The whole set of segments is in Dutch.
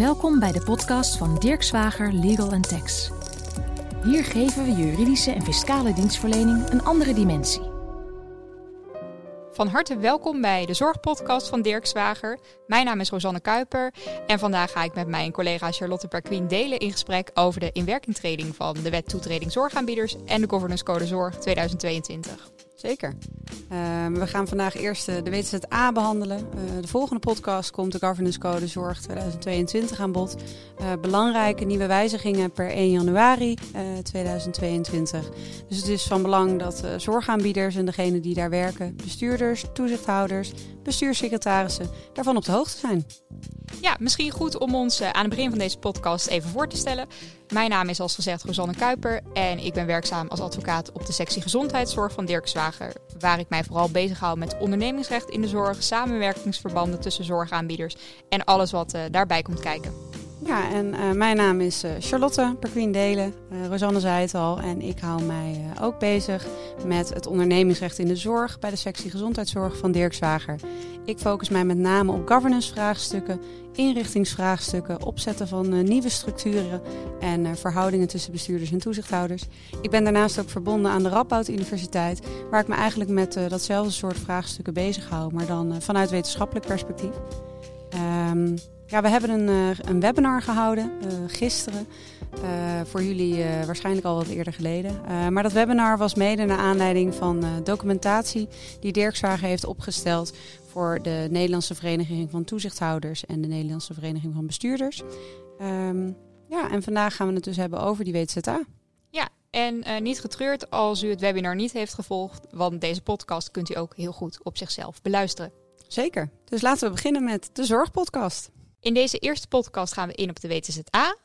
Welkom bij de podcast van Dirk Zwager Legal Tax. Hier geven we juridische en fiscale dienstverlening een andere dimensie. Van harte welkom bij de Zorgpodcast van Dirk Zwager. Mijn naam is Rosanne Kuiper en vandaag ga ik met mijn collega Charlotte Perquin delen in gesprek over de inwerkingtreding van de Wet Toetreding Zorgaanbieders en de Governance Code Zorg 2022. Zeker. Ehm, we gaan vandaag eerst uh, de WZA behandelen. Uh, de volgende podcast komt de Governance Code Zorg 2022 aan bod. Uh, belangrijke nieuwe wijzigingen per 1 januari 2022. Dus het is van belang dat zorgaanbieders en degenen die daar werken, bestuurders, toezichthouders, bestuurssecretarissen, daarvan op de hoogte zijn. Ja, misschien goed om ons aan het begin van deze podcast even voor te stellen. Mijn naam is als gezegd Rosanne Kuiper en ik ben werkzaam als advocaat op de sectie gezondheidszorg van Dirk Zwager, waar ik mij vooral bezighoud met ondernemingsrecht in de zorg, samenwerkingsverbanden tussen zorgaanbieders en alles wat uh, daarbij komt kijken. Ja, en uh, mijn naam is uh, Charlotte Perquin Delen. Uh, Rosanne zei het al. En ik hou mij ook bezig met het ondernemingsrecht in de zorg bij de sectie gezondheidszorg van Dirk Zwager. Ik focus mij met name op governance vraagstukken, inrichtingsvraagstukken, opzetten van nieuwe structuren en verhoudingen tussen bestuurders en toezichthouders. Ik ben daarnaast ook verbonden aan de Radboud Universiteit, waar ik me eigenlijk met datzelfde soort vraagstukken bezig hou, maar dan vanuit wetenschappelijk perspectief. Um, ja, we hebben een, uh, een webinar gehouden uh, gisteren. Uh, voor jullie waarschijnlijk al wat eerder geleden. maar dat webinar was mede naar aanleiding van documentatie die Dirk Zwager heeft opgesteld voor de Nederlandse Vereniging van Toezichthouders en de Nederlandse Vereniging van Bestuurders. Um, ja, en vandaag gaan we het dus hebben over die WZA. Ja, en niet getreurd als u het webinar niet heeft gevolgd, want deze podcast kunt u ook heel goed op zichzelf beluisteren. Zeker. Dus laten we beginnen met de Zorgpodcast. In deze eerste podcast gaan we in op de WTZA.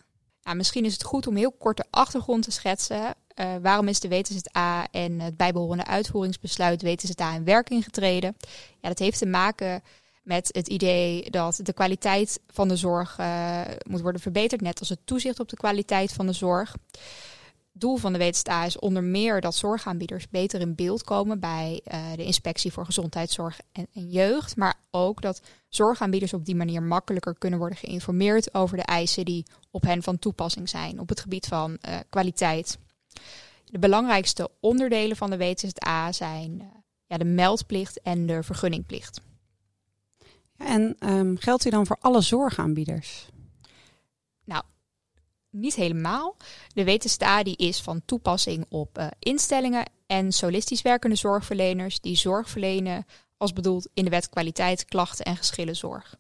Nou, misschien is het goed om heel kort de achtergrond te schetsen. Uh, waarom is de WTZA en het bijbehorende uitvoeringsbesluit WTZA in werking getreden? Ja, dat heeft te maken met het idee dat de kwaliteit van de zorg uh, moet worden verbeterd, net als het toezicht op de kwaliteit van de zorg doel van de WTSA is onder meer dat zorgaanbieders beter in beeld komen bij uh, de inspectie voor gezondheidszorg en, en, jeugd. Maar ook dat zorgaanbieders op die manier makkelijker kunnen worden geïnformeerd over de eisen die op hen van toepassing zijn op het gebied van uh, kwaliteit. De belangrijkste onderdelen van de WTSA zijn uh, ja, de meldplicht en de vergunningplicht. En um, geldt die dan voor alle zorgaanbieders? Nou, niet helemaal. De WTSTA die is van toepassing op uh, instellingen en solistisch werkende zorgverleners die zorg verlenen als bedoeld in de wet kwaliteit, klachten en geschillenzorg.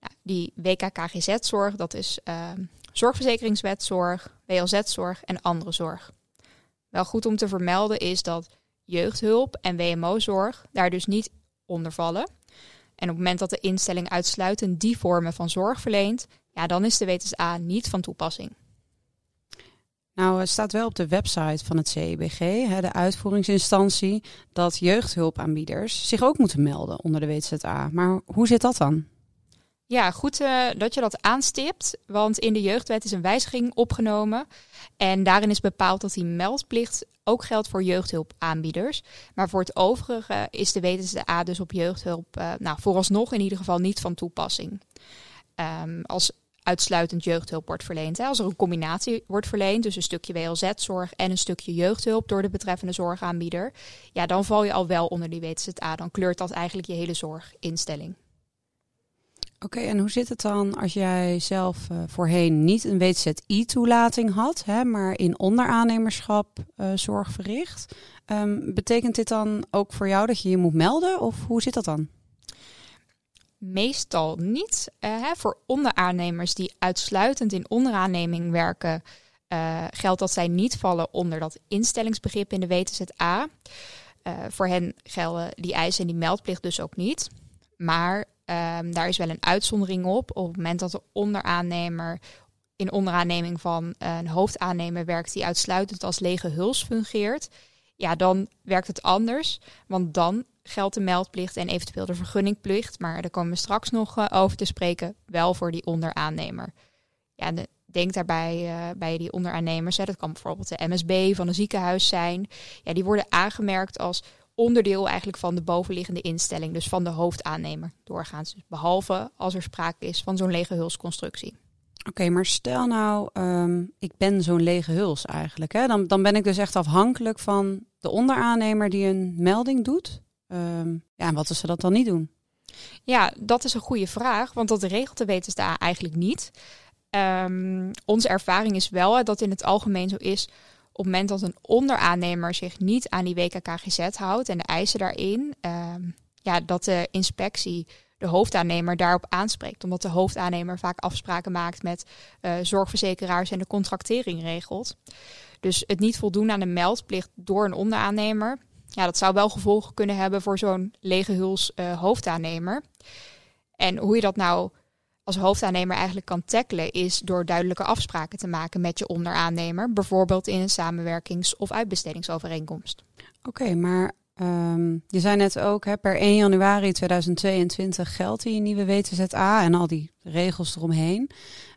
Nou, die WKKGZ-zorg, dat is uh, zorgverzekeringswetzorg, WLZ-zorg en andere zorg. Wel goed om te vermelden is dat jeugdhulp en WMO-zorg daar dus niet onder vallen. En op het moment dat de instelling uitsluitend die vormen van zorg verleent, ja, dan is de WTSA niet van toepassing. Nou, het staat wel op de website van het CEBG, de uitvoeringsinstantie, dat jeugdhulpaanbieders zich ook moeten melden onder de WZA. Maar hoe zit dat dan? Ja, goed uh, dat je dat aanstipt, want in de jeugdwet is een wijziging opgenomen. En daarin is bepaald dat die meldplicht ook geldt voor jeugdhulpaanbieders. Maar voor het overige is de WZA dus op jeugdhulp, uh, nou vooralsnog in ieder geval niet van toepassing. Um, als uitsluitend jeugdhulp wordt verleend. Als er een combinatie wordt verleend, dus een stukje WLZ-zorg en een stukje jeugdhulp door de betreffende zorgaanbieder, ja, dan val je al wel onder die WZA. Dan kleurt dat eigenlijk je hele zorginstelling. Oké, en hoe zit het dan als jij zelf uh, voorheen niet een WZI-toelating had, hè, maar in onderaannemerschap uh, zorg verricht? Um, betekent dit dan ook voor jou dat je je moet melden of hoe zit dat dan? Meestal niet. Uh, voor onderaannemers die uitsluitend in onderaanneming werken, uh, geldt dat zij niet vallen onder dat instellingsbegrip in de WTZA. Uh, voor hen gelden die eisen en die meldplicht dus ook niet. Maar um, daar is wel een uitzondering op. Op het moment dat de onderaannemer in onderaanneming van een hoofdaannemer werkt die uitsluitend als lege huls fungeert, ja, dan werkt het anders. Want dan geldt de meldplicht en eventueel de vergunningplicht. Maar daar komen we straks nog uh, over te spreken. Wel voor die onderaannemer. Ja, de, denk daarbij uh, bij die onderaannemers. Dat kan bijvoorbeeld de MSB van een ziekenhuis zijn. Ja, die worden aangemerkt als onderdeel eigenlijk van de bovenliggende instelling. Dus van de hoofdaannemer doorgaans. Dus behalve als er sprake is van zo'n lege hulsconstructie. Oké, maar stel nou, um, ik ben zo'n lege huls eigenlijk. Hè? Dan, dan ben ik dus echt afhankelijk van de onderaannemer die een melding doet. Um, ja, en wat als ze dat dan niet doen? Ja, dat is een goede vraag, want dat regelt de WTSDA eigenlijk niet. Um, onze ervaring is wel dat in het algemeen zo is. Op het moment dat een onderaannemer zich niet aan die WKKGZ houdt en de eisen daarin, ja, dat de inspectie de hoofdaannemer daarop aanspreekt. Omdat de hoofdaannemer vaak afspraken maakt met uh, zorgverzekeraars en de contractering regelt. Dus het niet voldoen aan de meldplicht door een onderaannemer, ja, dat zou wel gevolgen kunnen hebben voor zo'n lege huls uh, hoofdaannemer. En hoe je dat nou als hoofdaannemer eigenlijk kan tackelen, is door duidelijke afspraken te maken met je onderaannemer, bijvoorbeeld in een samenwerkings- of uitbestedingsovereenkomst. Oké, maar Um, je zei net ook, hè, per 1 januari 2022 geldt die nieuwe WTZA en al die regels eromheen.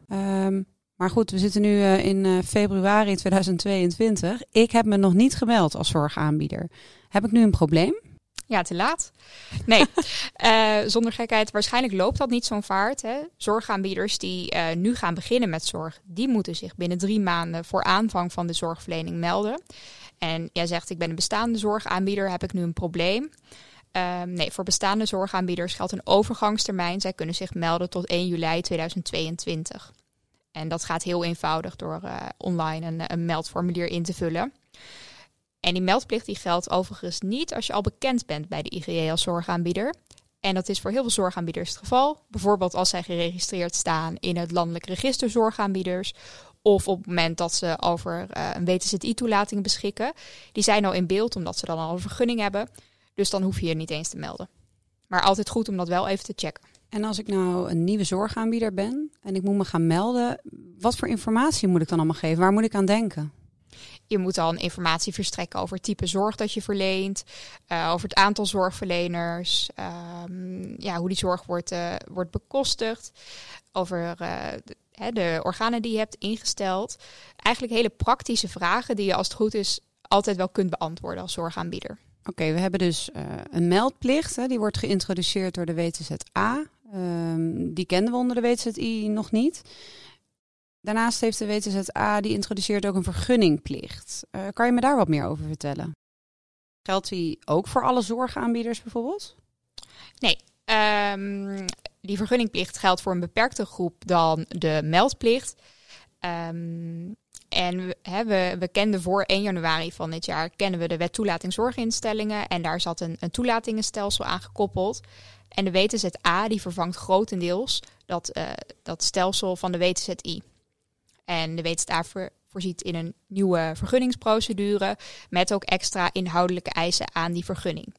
Um, maar goed, we zitten nu uh, in uh, februari 2022. Ik heb me nog niet gemeld als zorgaanbieder. Heb ik nu een probleem? Ja, te laat. Nee, uh, zonder gekheid. Waarschijnlijk loopt dat niet zo'n vaart. Hè. Zorgaanbieders die nu gaan beginnen met zorg, die moeten zich binnen drie maanden voor aanvang van de zorgverlening melden. En jij zegt, ik ben een bestaande zorgaanbieder, heb ik nu een probleem? Um, nee, voor bestaande zorgaanbieders geldt een overgangstermijn. Zij kunnen zich melden tot 1 juli 2022. En dat gaat heel eenvoudig door uh, online een, een, meldformulier in te vullen. En die meldplicht die geldt overigens niet als je al bekend bent bij de IGE als zorgaanbieder. En dat is voor heel veel zorgaanbieders het geval. Bijvoorbeeld als zij geregistreerd staan in het landelijk register zorgaanbieders of op het moment dat ze over uh, een WTZI-toelating beschikken. Die zijn al in beeld omdat ze dan al een vergunning hebben. Dus dan hoef je je niet eens te melden. Maar altijd goed om dat wel even te checken. En als ik nou een nieuwe zorgaanbieder ben en ik moet me gaan melden, wat voor informatie moet ik dan allemaal geven? Waar moet ik aan denken? Je moet dan informatie verstrekken over het type zorg dat je verleent, uh, over het aantal zorgverleners, um, ja, hoe die zorg wordt, uh, wordt bekostigd, over uh, hè, de organen die je hebt ingesteld. Eigenlijk hele praktische vragen die je als het goed is altijd wel kunt beantwoorden als zorgaanbieder. Oké, we hebben dus een meldplicht. Hè, die wordt geïntroduceerd door de WTZA. Um, die kenden we onder de WTZI nog niet. Daarnaast heeft de WTZA die introduceert ook een vergunningplicht. Uh, kan je me daar wat meer over vertellen? Geldt die ook voor alle zorgaanbieders bijvoorbeeld? Nee, um, die vergunningplicht geldt voor een beperkte groep dan de meldplicht. Um, en we, we, kenden voor 1 januari van dit jaar kennen we de wet toelating zorginstellingen. En daar zat een, een toelatingenstelsel aan gekoppeld. En de WTZA die vervangt grotendeels dat, uh, dat stelsel van de WTZI. En de WTZA voor, voorziet in een nieuwe vergunningsprocedure met ook extra inhoudelijke eisen aan die vergunning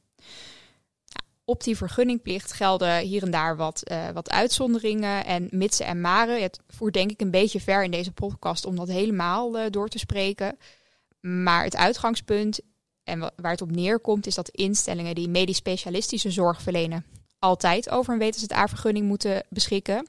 op die vergunningplicht gelden hier en daar wat, uh, wat uitzonderingen en mitsen en maren. Het voert denk ik een beetje ver in deze podcast om dat helemaal uh, door te spreken. Maar het uitgangspunt en waar het op neerkomt is dat instellingen die medisch specialistische zorg verlenen altijd over een WTZA-vergunning moeten beschikken.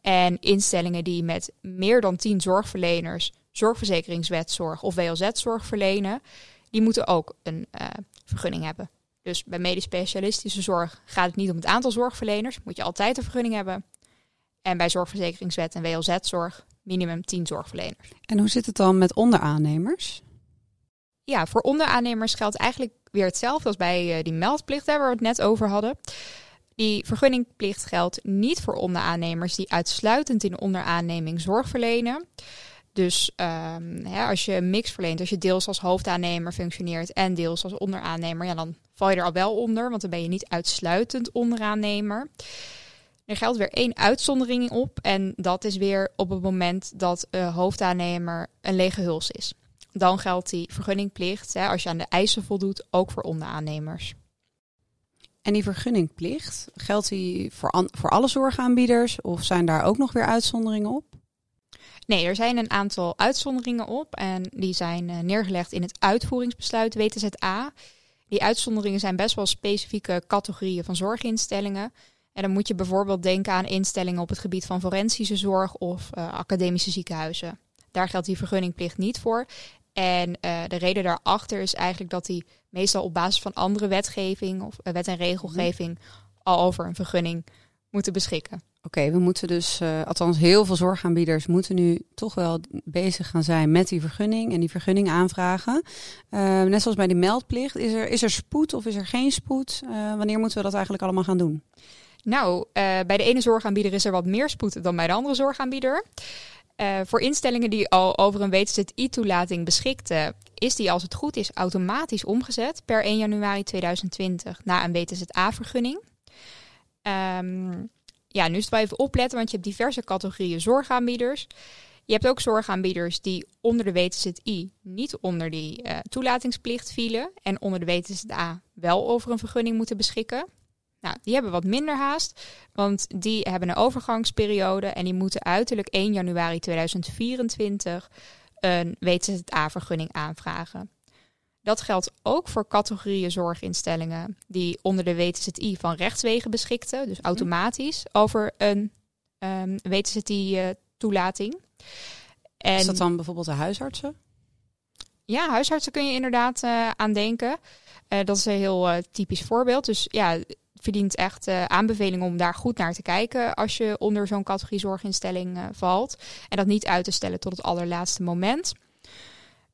En instellingen die met meer dan 10 zorgverleners zorgverzekeringswetzorg of WLZ-zorg verlenen, die moeten ook een uh, vergunning hebben. Dus bij medisch specialistische zorg gaat het niet om het aantal zorgverleners. Moet je altijd een vergunning hebben. En bij zorgverzekeringswet en WLZ-zorg minimum 10 zorgverleners. En hoe zit het dan met onderaannemers? Ja, voor onderaannemers geldt eigenlijk weer hetzelfde als bij uh, die meldplicht waar we het net over hadden. Die vergunningplicht geldt niet voor onderaannemers die uitsluitend in onderaanneming zorg verlenen. Dus um, hè, als je een mix verleent, als je deels als hoofdaannemer functioneert en deels als onderaannemer, ja, dan val je er al wel onder, want dan ben je niet uitsluitend onderaannemer. Er geldt weer één uitzondering op en dat is weer op het moment dat een hoofdaannemer een lege huls is. Dan geldt die vergunningplicht, hè, als je aan de eisen voldoet, ook voor onderaannemers. En die vergunningplicht, geldt die voor, voor alle zorgaanbieders of zijn daar ook nog weer uitzonderingen op? Nee, er zijn een aantal uitzonderingen op en die zijn uh, neergelegd in het uitvoeringsbesluit WTZA. Die uitzonderingen zijn best wel specifieke categorieën van zorginstellingen. En dan moet je bijvoorbeeld denken aan instellingen op het gebied van forensische zorg of uh, academische ziekenhuizen. Daar geldt die vergunningplicht niet voor. En uh, de reden daarachter is eigenlijk dat die meestal op basis van andere wetgeving of uh, wet en regelgeving al over een vergunning moeten beschikken. Oké, we moeten dus, uh, althans heel veel zorgaanbieders moeten nu toch wel bezig gaan zijn met die vergunning en die vergunning aanvragen. Uh, net zoals bij die meldplicht, is er, is er spoed of is er geen spoed? Uh, wanneer moeten we dat eigenlijk allemaal gaan doen? Nou, bij de ene zorgaanbieder is er wat meer spoed dan bij de andere zorgaanbieder. Voor instellingen die al over een WTZI-toelating beschikten, is die als het goed is automatisch omgezet per 1 januari 2020 na een WTZA-vergunning. Um, ja, nu is het wel even opletten, want je hebt diverse categorieën zorgaanbieders. Je hebt ook zorgaanbieders die onder de WTZI niet onder die uh, toelatingsplicht vielen en onder de WTZA wel over een vergunning moeten beschikken. Nou, die hebben wat minder haast, want die hebben een overgangsperiode en die moeten uiterlijk 1 januari 2024 een WTZA-vergunning aanvragen. Dat geldt ook voor categorieën zorginstellingen die onder de WTZI van rechtswegen beschikten, dus mhm. automatisch over een um, ehm, WTZI-toelating. Uh, Is dat dan bijvoorbeeld de huisartsen? Ja, huisartsen kun je inderdaad uh, aan denken. Uh, dat is een heel uh, typisch voorbeeld. Dus ja, verdient echt aanbeveling om daar goed naar te kijken als je onder zo'n categorie zorginstelling valt. En dat niet uit te stellen tot het allerlaatste moment.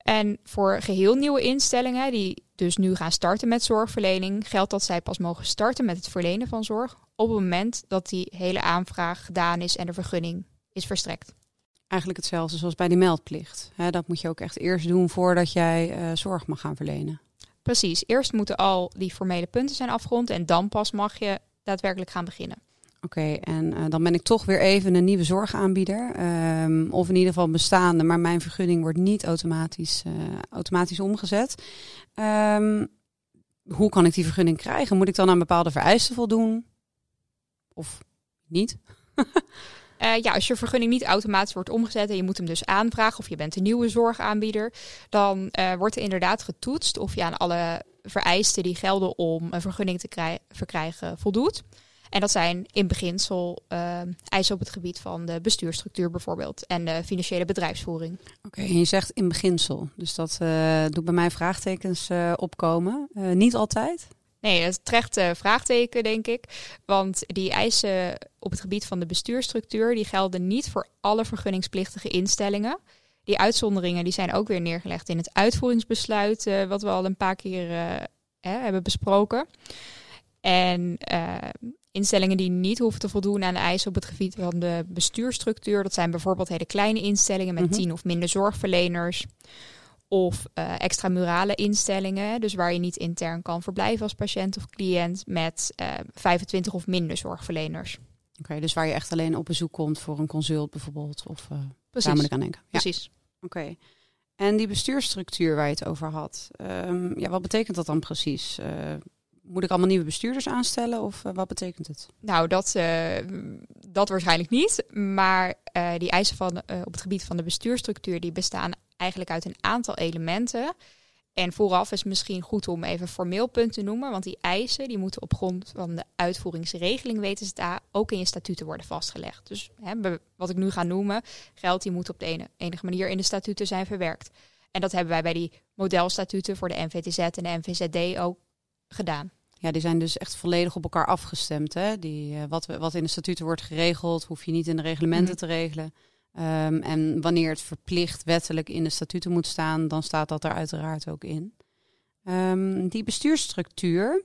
En voor geheel nieuwe instellingen die dus nu gaan starten met zorgverlening, geldt dat zij pas mogen starten met het verlenen van zorg op het moment dat die hele aanvraag gedaan is en de vergunning is verstrekt. Eigenlijk hetzelfde zoals bij die meldplicht. dat moet je ook echt eerst doen voordat jij uh, zorg mag gaan verlenen. Precies, eerst moeten al die formele punten zijn afgerond en dan pas mag je daadwerkelijk gaan beginnen. Oké, en uh, dan ben ik toch weer even een nieuwe zorgaanbieder. Um, of in ieder geval bestaande, maar mijn vergunning wordt niet automatisch, uh, automatisch omgezet. Um, hoe kan ik die vergunning krijgen? Moet ik dan aan bepaalde vereisten voldoen? Of niet? Uh, ja, als je vergunning niet automatisch wordt omgezet en je moet hem dus aanvragen of je bent een nieuwe zorgaanbieder, dan uh, wordt er inderdaad getoetst of je aan alle vereisten die gelden om een vergunning te verkrijgen voldoet. En dat zijn in beginsel uh, eisen op het gebied van de bestuurstructuur bijvoorbeeld en de financiële bedrijfsvoering. Oké, en je zegt in beginsel. Dus dat doet bij mij vraagtekens opkomen. niet altijd? Nee, het terecht vraagteken, denk ik. Want die eisen op het gebied van de bestuurstructuur, die gelden niet voor alle vergunningsplichtige instellingen. Die uitzonderingen die zijn ook weer neergelegd in het uitvoeringsbesluit, wat we al een paar keer hè, hebben besproken. En instellingen die niet hoeven te voldoen aan de eisen op het gebied van de bestuurstructuur, dat zijn bijvoorbeeld hele kleine instellingen met mm tien of minder zorgverleners. Of uh, extramurale instellingen, dus waar je niet intern kan verblijven als patiënt of cliënt met uh, 25 of minder zorgverleners. Oké, dus waar je echt alleen op bezoek komt voor een consult bijvoorbeeld. Of uh, daar moet ik aan denken. Ja. Precies. Oké. En die bestuurstructuur waar je het over had, um, ja, wat betekent dat dan precies? Moet ik allemaal nieuwe bestuurders aanstellen of uh, wat betekent het? Nou, dat, uh, dat waarschijnlijk niet. Maar uh, die eisen van, op het gebied van de bestuurstructuur die bestaan eigenlijk uit een aantal elementen. En vooraf is misschien goed om even formeel punt te noemen, want die eisen die moeten op grond van de uitvoeringsregeling weten ze daar ook in je statuten worden vastgelegd. Dus hè, wat ik nu ga noemen, geldt die moet op de ene, enige manier in de statuten zijn verwerkt. En dat hebben wij bij die modelstatuten voor de NVTZ en de NVZD ook gedaan. Ja, die zijn dus echt volledig op elkaar afgestemd. Hè? Die, uh, wat, wat in de statuten wordt geregeld, hoef je niet in de reglementen mm te regelen. Um, en wanneer het verplicht wettelijk in de statuten moet staan, dan staat dat er uiteraard ook in. Um, die bestuursstructuur,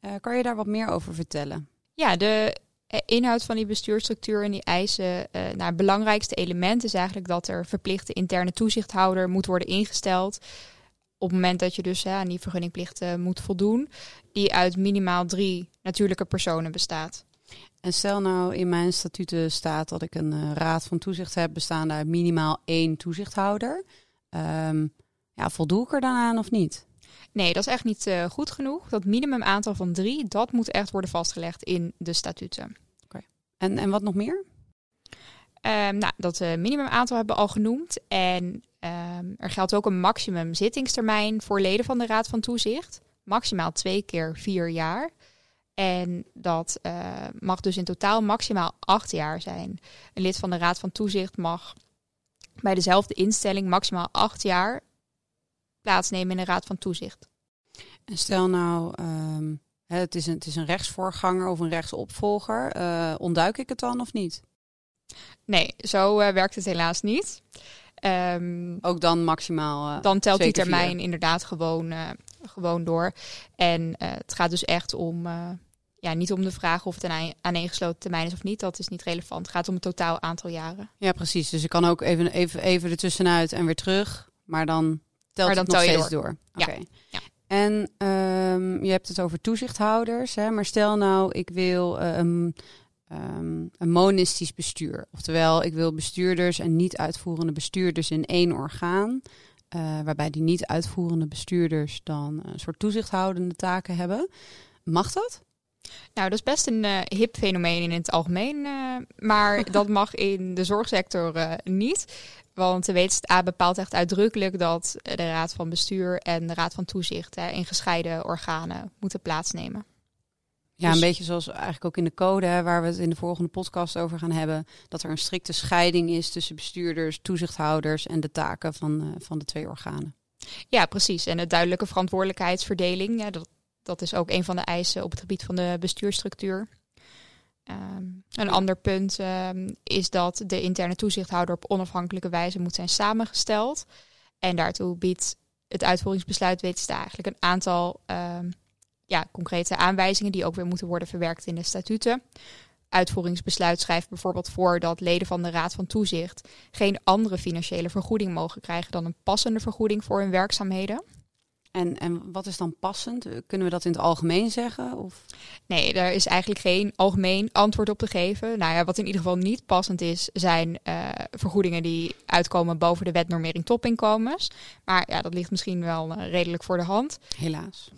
uh, kan je daar wat meer over vertellen? Ja, de inhoud van die bestuursstructuur en die eisen. Uh, nou, het belangrijkste element is eigenlijk dat er verplichte interne toezichthouder moet worden ingesteld op het moment dat je dus hè, aan die vergunningplichten moet voldoen, die uit minimaal drie natuurlijke personen bestaat. En stel nou in mijn statuten staat dat ik een uh, raad van toezicht heb bestaande uit minimaal één toezichthouder. Um, ja, voldoe ik er dan aan of niet? Nee, dat is echt niet uh, goed genoeg. Dat minimum aantal van drie, dat moet echt worden vastgelegd in de statuten. Oké. En, en wat nog meer? Um, nou, dat uh, minimum aantal hebben we al genoemd. En um, er geldt ook een maximum zittingstermijn voor leden van de Raad van Toezicht. Maximaal twee keer vier jaar. En dat uh, mag dus in totaal maximaal acht jaar zijn. Een lid van de Raad van Toezicht mag bij dezelfde instelling maximaal acht jaar plaatsnemen in de Raad van Toezicht. En stel nou, um, het, is een, het is een rechtsvoorganger of een rechtsopvolger. Uh, ontduik ik het dan of niet? Nee, zo uh, werkt het helaas niet. Um, Ook dan maximaal. Uh, dan telt die termijn inderdaad gewoon, gewoon door. En het gaat dus echt om ja, niet om de vraag of het een aaneengesloten termijn is of niet. Dat is niet relevant. Het gaat om het totaal aantal jaren. Ja, precies. Dus ik kan ook even, even, even ertussenuit en weer terug. Maar dan telt maar dan het nog steeds door. door. Oké. Ja. En um, je hebt het over toezichthouders. Hè? Maar stel nou, ik wil um, um, een monistisch bestuur. Oftewel, ik wil bestuurders en niet uitvoerende bestuurders in één orgaan. Uh, waarbij die niet uitvoerende bestuurders dan een soort toezichthoudende taken hebben. Mag dat? Nou, dat is best een uh, hip fenomeen in het algemeen, uh, maar dat mag in de zorgsector uh, niet. Want de wetenschap bepaalt echt uitdrukkelijk dat de Raad van Bestuur en de Raad van Toezicht in gescheiden organen moeten plaatsnemen. Ja, een dus- beetje zoals eigenlijk ook in de code, hè, waar we het in de volgende podcast over gaan hebben. Dat er een strikte scheiding is tussen bestuurders, toezichthouders en de taken van, van de twee organen. Ja, precies. En de duidelijke verantwoordelijkheidsverdeling, ja, dat, dat is ook een van de eisen op het gebied van de bestuursstructuur. Ehm, een ander punt ehm, is dat de interne toezichthouder op onafhankelijke wijze moet zijn samengesteld. En daartoe biedt het uitvoeringsbesluit wetenschappelijk eigenlijk een aantal um, ja, concrete aanwijzingen die ook weer moeten worden verwerkt in de statuten. Uitvoeringsbesluit schrijft bijvoorbeeld voor dat leden van de Raad van Toezicht geen andere financiële vergoeding mogen krijgen dan een passende vergoeding voor hun werkzaamheden. En, en wat is dan passend? Kunnen we dat in het algemeen zeggen? Of? Nee, daar is eigenlijk geen algemeen antwoord op te geven. Nou ja, wat in ieder geval niet passend is, zijn uh, vergoedingen die uitkomen boven de wetnormering topinkomens. Maar ja, dat ligt misschien wel uh, redelijk voor de hand. Helaas.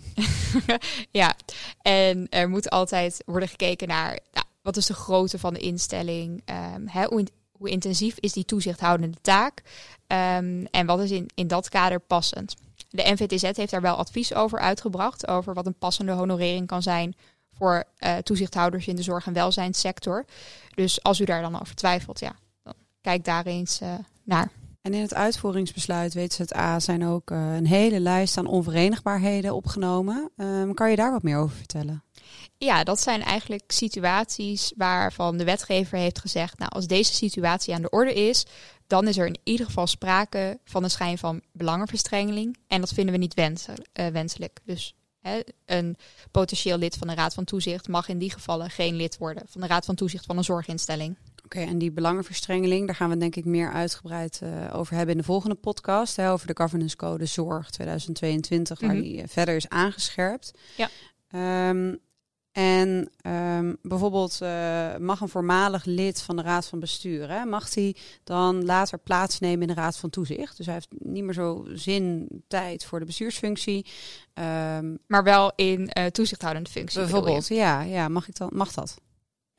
ja, en er moet altijd worden gekeken naar nou, wat is de grootte van de instelling? Um, hè, hoe, hoe, intensief is die toezichthoudende taak? Um, en wat is in, in dat kader passend? De NVTZ heeft daar wel advies over uitgebracht, over wat een passende honorering kan zijn voor uh, toezichthouders in de zorg- en welzijnssector. Dus als u daar dan over twijfelt, ja, dan kijk daar eens uh, naar. En in het uitvoeringsbesluit WZA zijn ook uh, een hele lijst aan onverenigbaarheden opgenomen. Um, kan je daar wat meer over vertellen? Ja, dat zijn eigenlijk situaties waarvan de wetgever heeft gezegd, nou als deze situatie aan de orde is, dan is er in ieder geval sprake van een schijn van belangenverstrengeling. En dat vinden we niet eh, wenselijk. Dus hè, een potentieel lid van de Raad van Toezicht mag in die gevallen geen lid worden van de Raad van Toezicht van een zorginstelling. Oké, en die belangenverstrengeling, daar gaan we denk ik meer uitgebreid uh, over hebben in de volgende podcast. Hè, over de Governance Code Zorg 2022, waar mhm. die uh, verder is aangescherpt. Ja. Um, en um, bijvoorbeeld uh, mag een voormalig lid van de raad van bestuur, hè, mag hij dan later plaatsnemen in de raad van toezicht? Dus hij heeft niet meer zo zin, tijd voor de bestuursfunctie. Um, maar wel in uh, toezichthoudende functie. Bijvoorbeeld, ja, ja, mag ik dan, mag dat?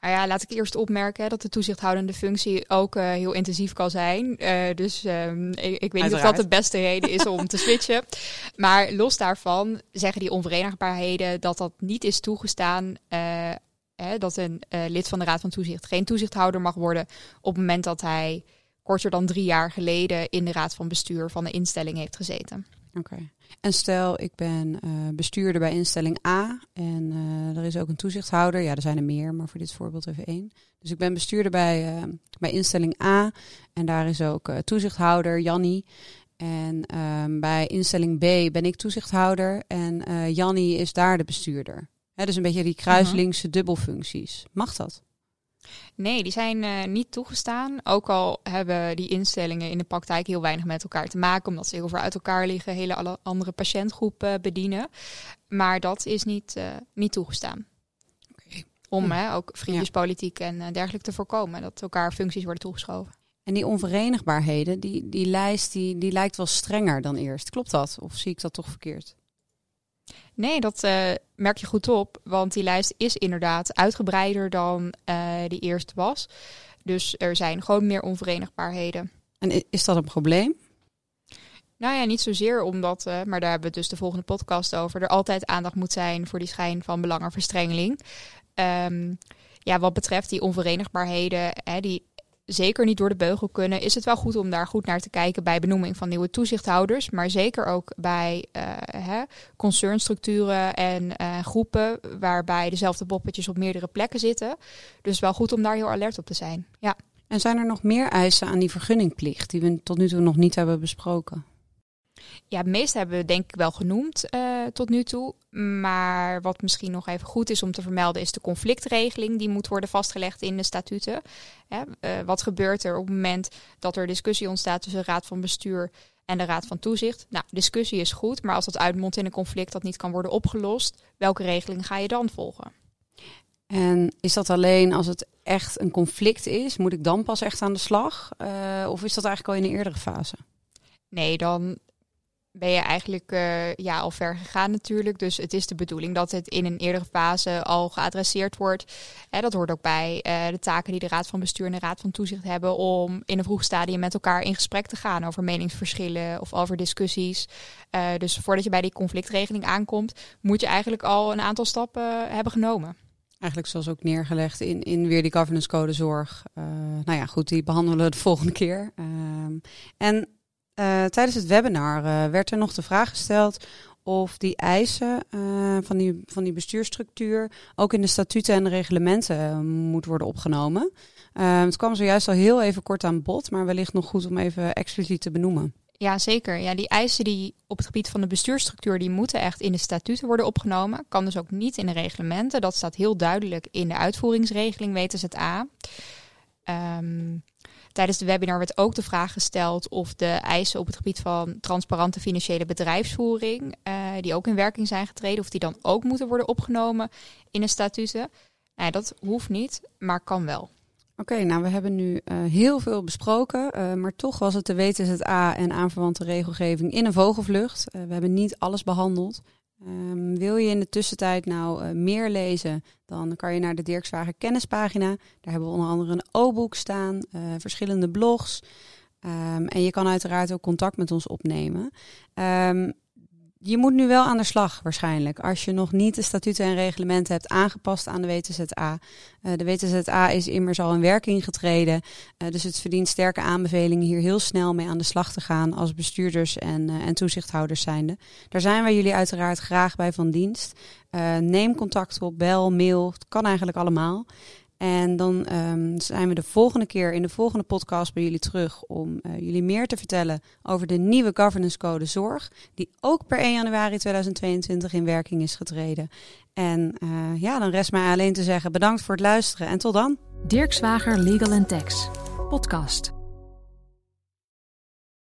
Nou ja, laat ik eerst opmerken dat de toezichthoudende functie ook uh, heel intensief kan zijn. Uh, dus um, ik, ik, weet niet of dat de beste reden is om te switchen. Maar los daarvan zeggen die onverenigbaarheden dat dat niet is toegestaan. Uh, hè, dat een lid van de Raad van Toezicht geen toezichthouder mag worden op het moment dat hij korter dan drie jaar geleden in de Raad van Bestuur van de instelling heeft gezeten. Oké. En stel, ik ben uh, bestuurder bij instelling A en uh, er is ook een toezichthouder. Ja, er zijn er meer, maar voor dit voorbeeld even één. Dus ik ben bestuurder bij, uh, bij instelling A en daar is ook toezichthouder Jannie. En ehm, bij instelling B ben ik toezichthouder en Jannie is daar de bestuurder. Hè, dus een beetje die kruislinkse dubbelfuncties. Mag dat? Nee, die zijn uh, niet toegestaan. Ook al hebben die instellingen in de praktijk heel weinig met elkaar te maken, omdat ze heel ver uit elkaar liggen, hele andere patiëntgroepen bedienen. Maar dat is niet, uh, niet toegestaan. Okay. Om hm. hè, ook vriendjespolitiek en uh, dergelijke te voorkomen, dat elkaar functies worden toegeschoven. En die onverenigbaarheden, die, die lijst, die, die lijkt wel strenger dan eerst. Klopt dat? Of zie ik dat toch verkeerd? Nee, dat uh, merk je goed op, want die lijst is inderdaad uitgebreider dan uh, die eerst was. Dus er zijn gewoon meer onverenigbaarheden. En is dat een probleem? Nou ja, niet zozeer omdat, uh, maar daar hebben we dus de volgende podcast over, er altijd aandacht moet zijn voor die schijn van belangenverstrengeling. Um, ja, wat betreft die onverenigbaarheden, hè, die zeker niet door de beugel kunnen, is het wel goed om daar goed naar te kijken bij benoeming van nieuwe toezichthouders. Maar zeker ook bij uh, hè, concernstructuren en uh, groepen waarbij dezelfde poppetjes op meerdere plekken zitten. Dus wel goed om daar heel alert op te zijn. Ja. En zijn er nog meer eisen aan die vergunningplicht die we tot nu toe nog niet hebben besproken? Ja, het meeste hebben we denk ik wel genoemd uh, tot nu toe. Maar wat misschien nog even goed is om te vermelden, is de conflictregeling. Die moet worden vastgelegd in de statuten. Hè, uh, wat gebeurt er op het moment dat er discussie ontstaat tussen de Raad van Bestuur en de Raad van Toezicht? Nou, discussie is goed, maar als dat uitmondt in een conflict dat niet kan worden opgelost, welke regeling ga je dan volgen? En is dat alleen als het echt een conflict is? Moet ik dan pas echt aan de slag? Uh, of is dat eigenlijk al in een eerdere fase? Nee, dan ben je eigenlijk uh, ja, al ver gegaan natuurlijk. Dus het is de bedoeling dat het in een eerdere fase al geadresseerd wordt. Hè, dat hoort ook bij uh, de taken die de Raad van Bestuur en de Raad van Toezicht hebben om in een vroeg stadium met elkaar in gesprek te gaan over meningsverschillen of over discussies. Uh, dus voordat je bij die conflictregeling aankomt, moet je eigenlijk al een aantal stappen hebben genomen. Eigenlijk zoals ook neergelegd in, in weer die governance code zorg. nou ja, goed, die behandelen we de volgende keer. Ehm, en uh, tijdens het webinar uh, werd er nog de vraag gesteld of die eisen uh, van, die, van die bestuurstructuur ook in de statuten en de reglementen moet worden opgenomen. het kwam zojuist al heel even kort aan bod, maar wellicht nog goed om even expliciet te benoemen. Ja, zeker. Ja, die eisen die op het gebied van de bestuurstructuur, die moeten echt in de statuten worden opgenomen. Kan dus ook niet in de reglementen. Dat staat heel duidelijk in de uitvoeringsregeling WTZA. Um, Tijdens de webinar werd ook de vraag gesteld of de eisen op het gebied van transparante financiële bedrijfsvoering, uh, die ook in werking zijn getreden, of die dan ook moeten worden opgenomen in de statuten. Nou, dat hoeft niet, maar kan wel. Oké, nou we hebben nu uh, heel veel besproken, uh, maar toch was het de WTZA en aanverwante regelgeving in een vogelvlucht. we hebben niet alles behandeld. Um, wil je in de tussentijd nou uh, meer lezen, dan kan je naar de Dirkswagen kennispagina. Daar hebben we onder andere een O-boek staan, uh, verschillende blogs. Um, en je kan uiteraard ook contact met ons opnemen. Um, je moet nu wel aan de slag waarschijnlijk. Als je nog niet de statuten en reglementen hebt aangepast aan de WTZA. Uh, de WTZA is immers al in werking getreden. Uh, dus het verdient sterke aanbevelingen hier heel snel mee aan de slag te gaan als bestuurders en, uh, en toezichthouders zijnde. Daar zijn wij jullie uiteraard graag bij van dienst. neem contact op, bel, mail. Het kan eigenlijk allemaal. En dan um, zijn we de volgende keer in de volgende podcast bij jullie terug om uh, jullie meer te vertellen over de nieuwe governance code zorg, die ook per 1 januari 2022 in werking is getreden. En uh, ja, dan rest mij alleen te zeggen bedankt voor het luisteren en tot dan. Dirk Zwager Legal Tax, podcast.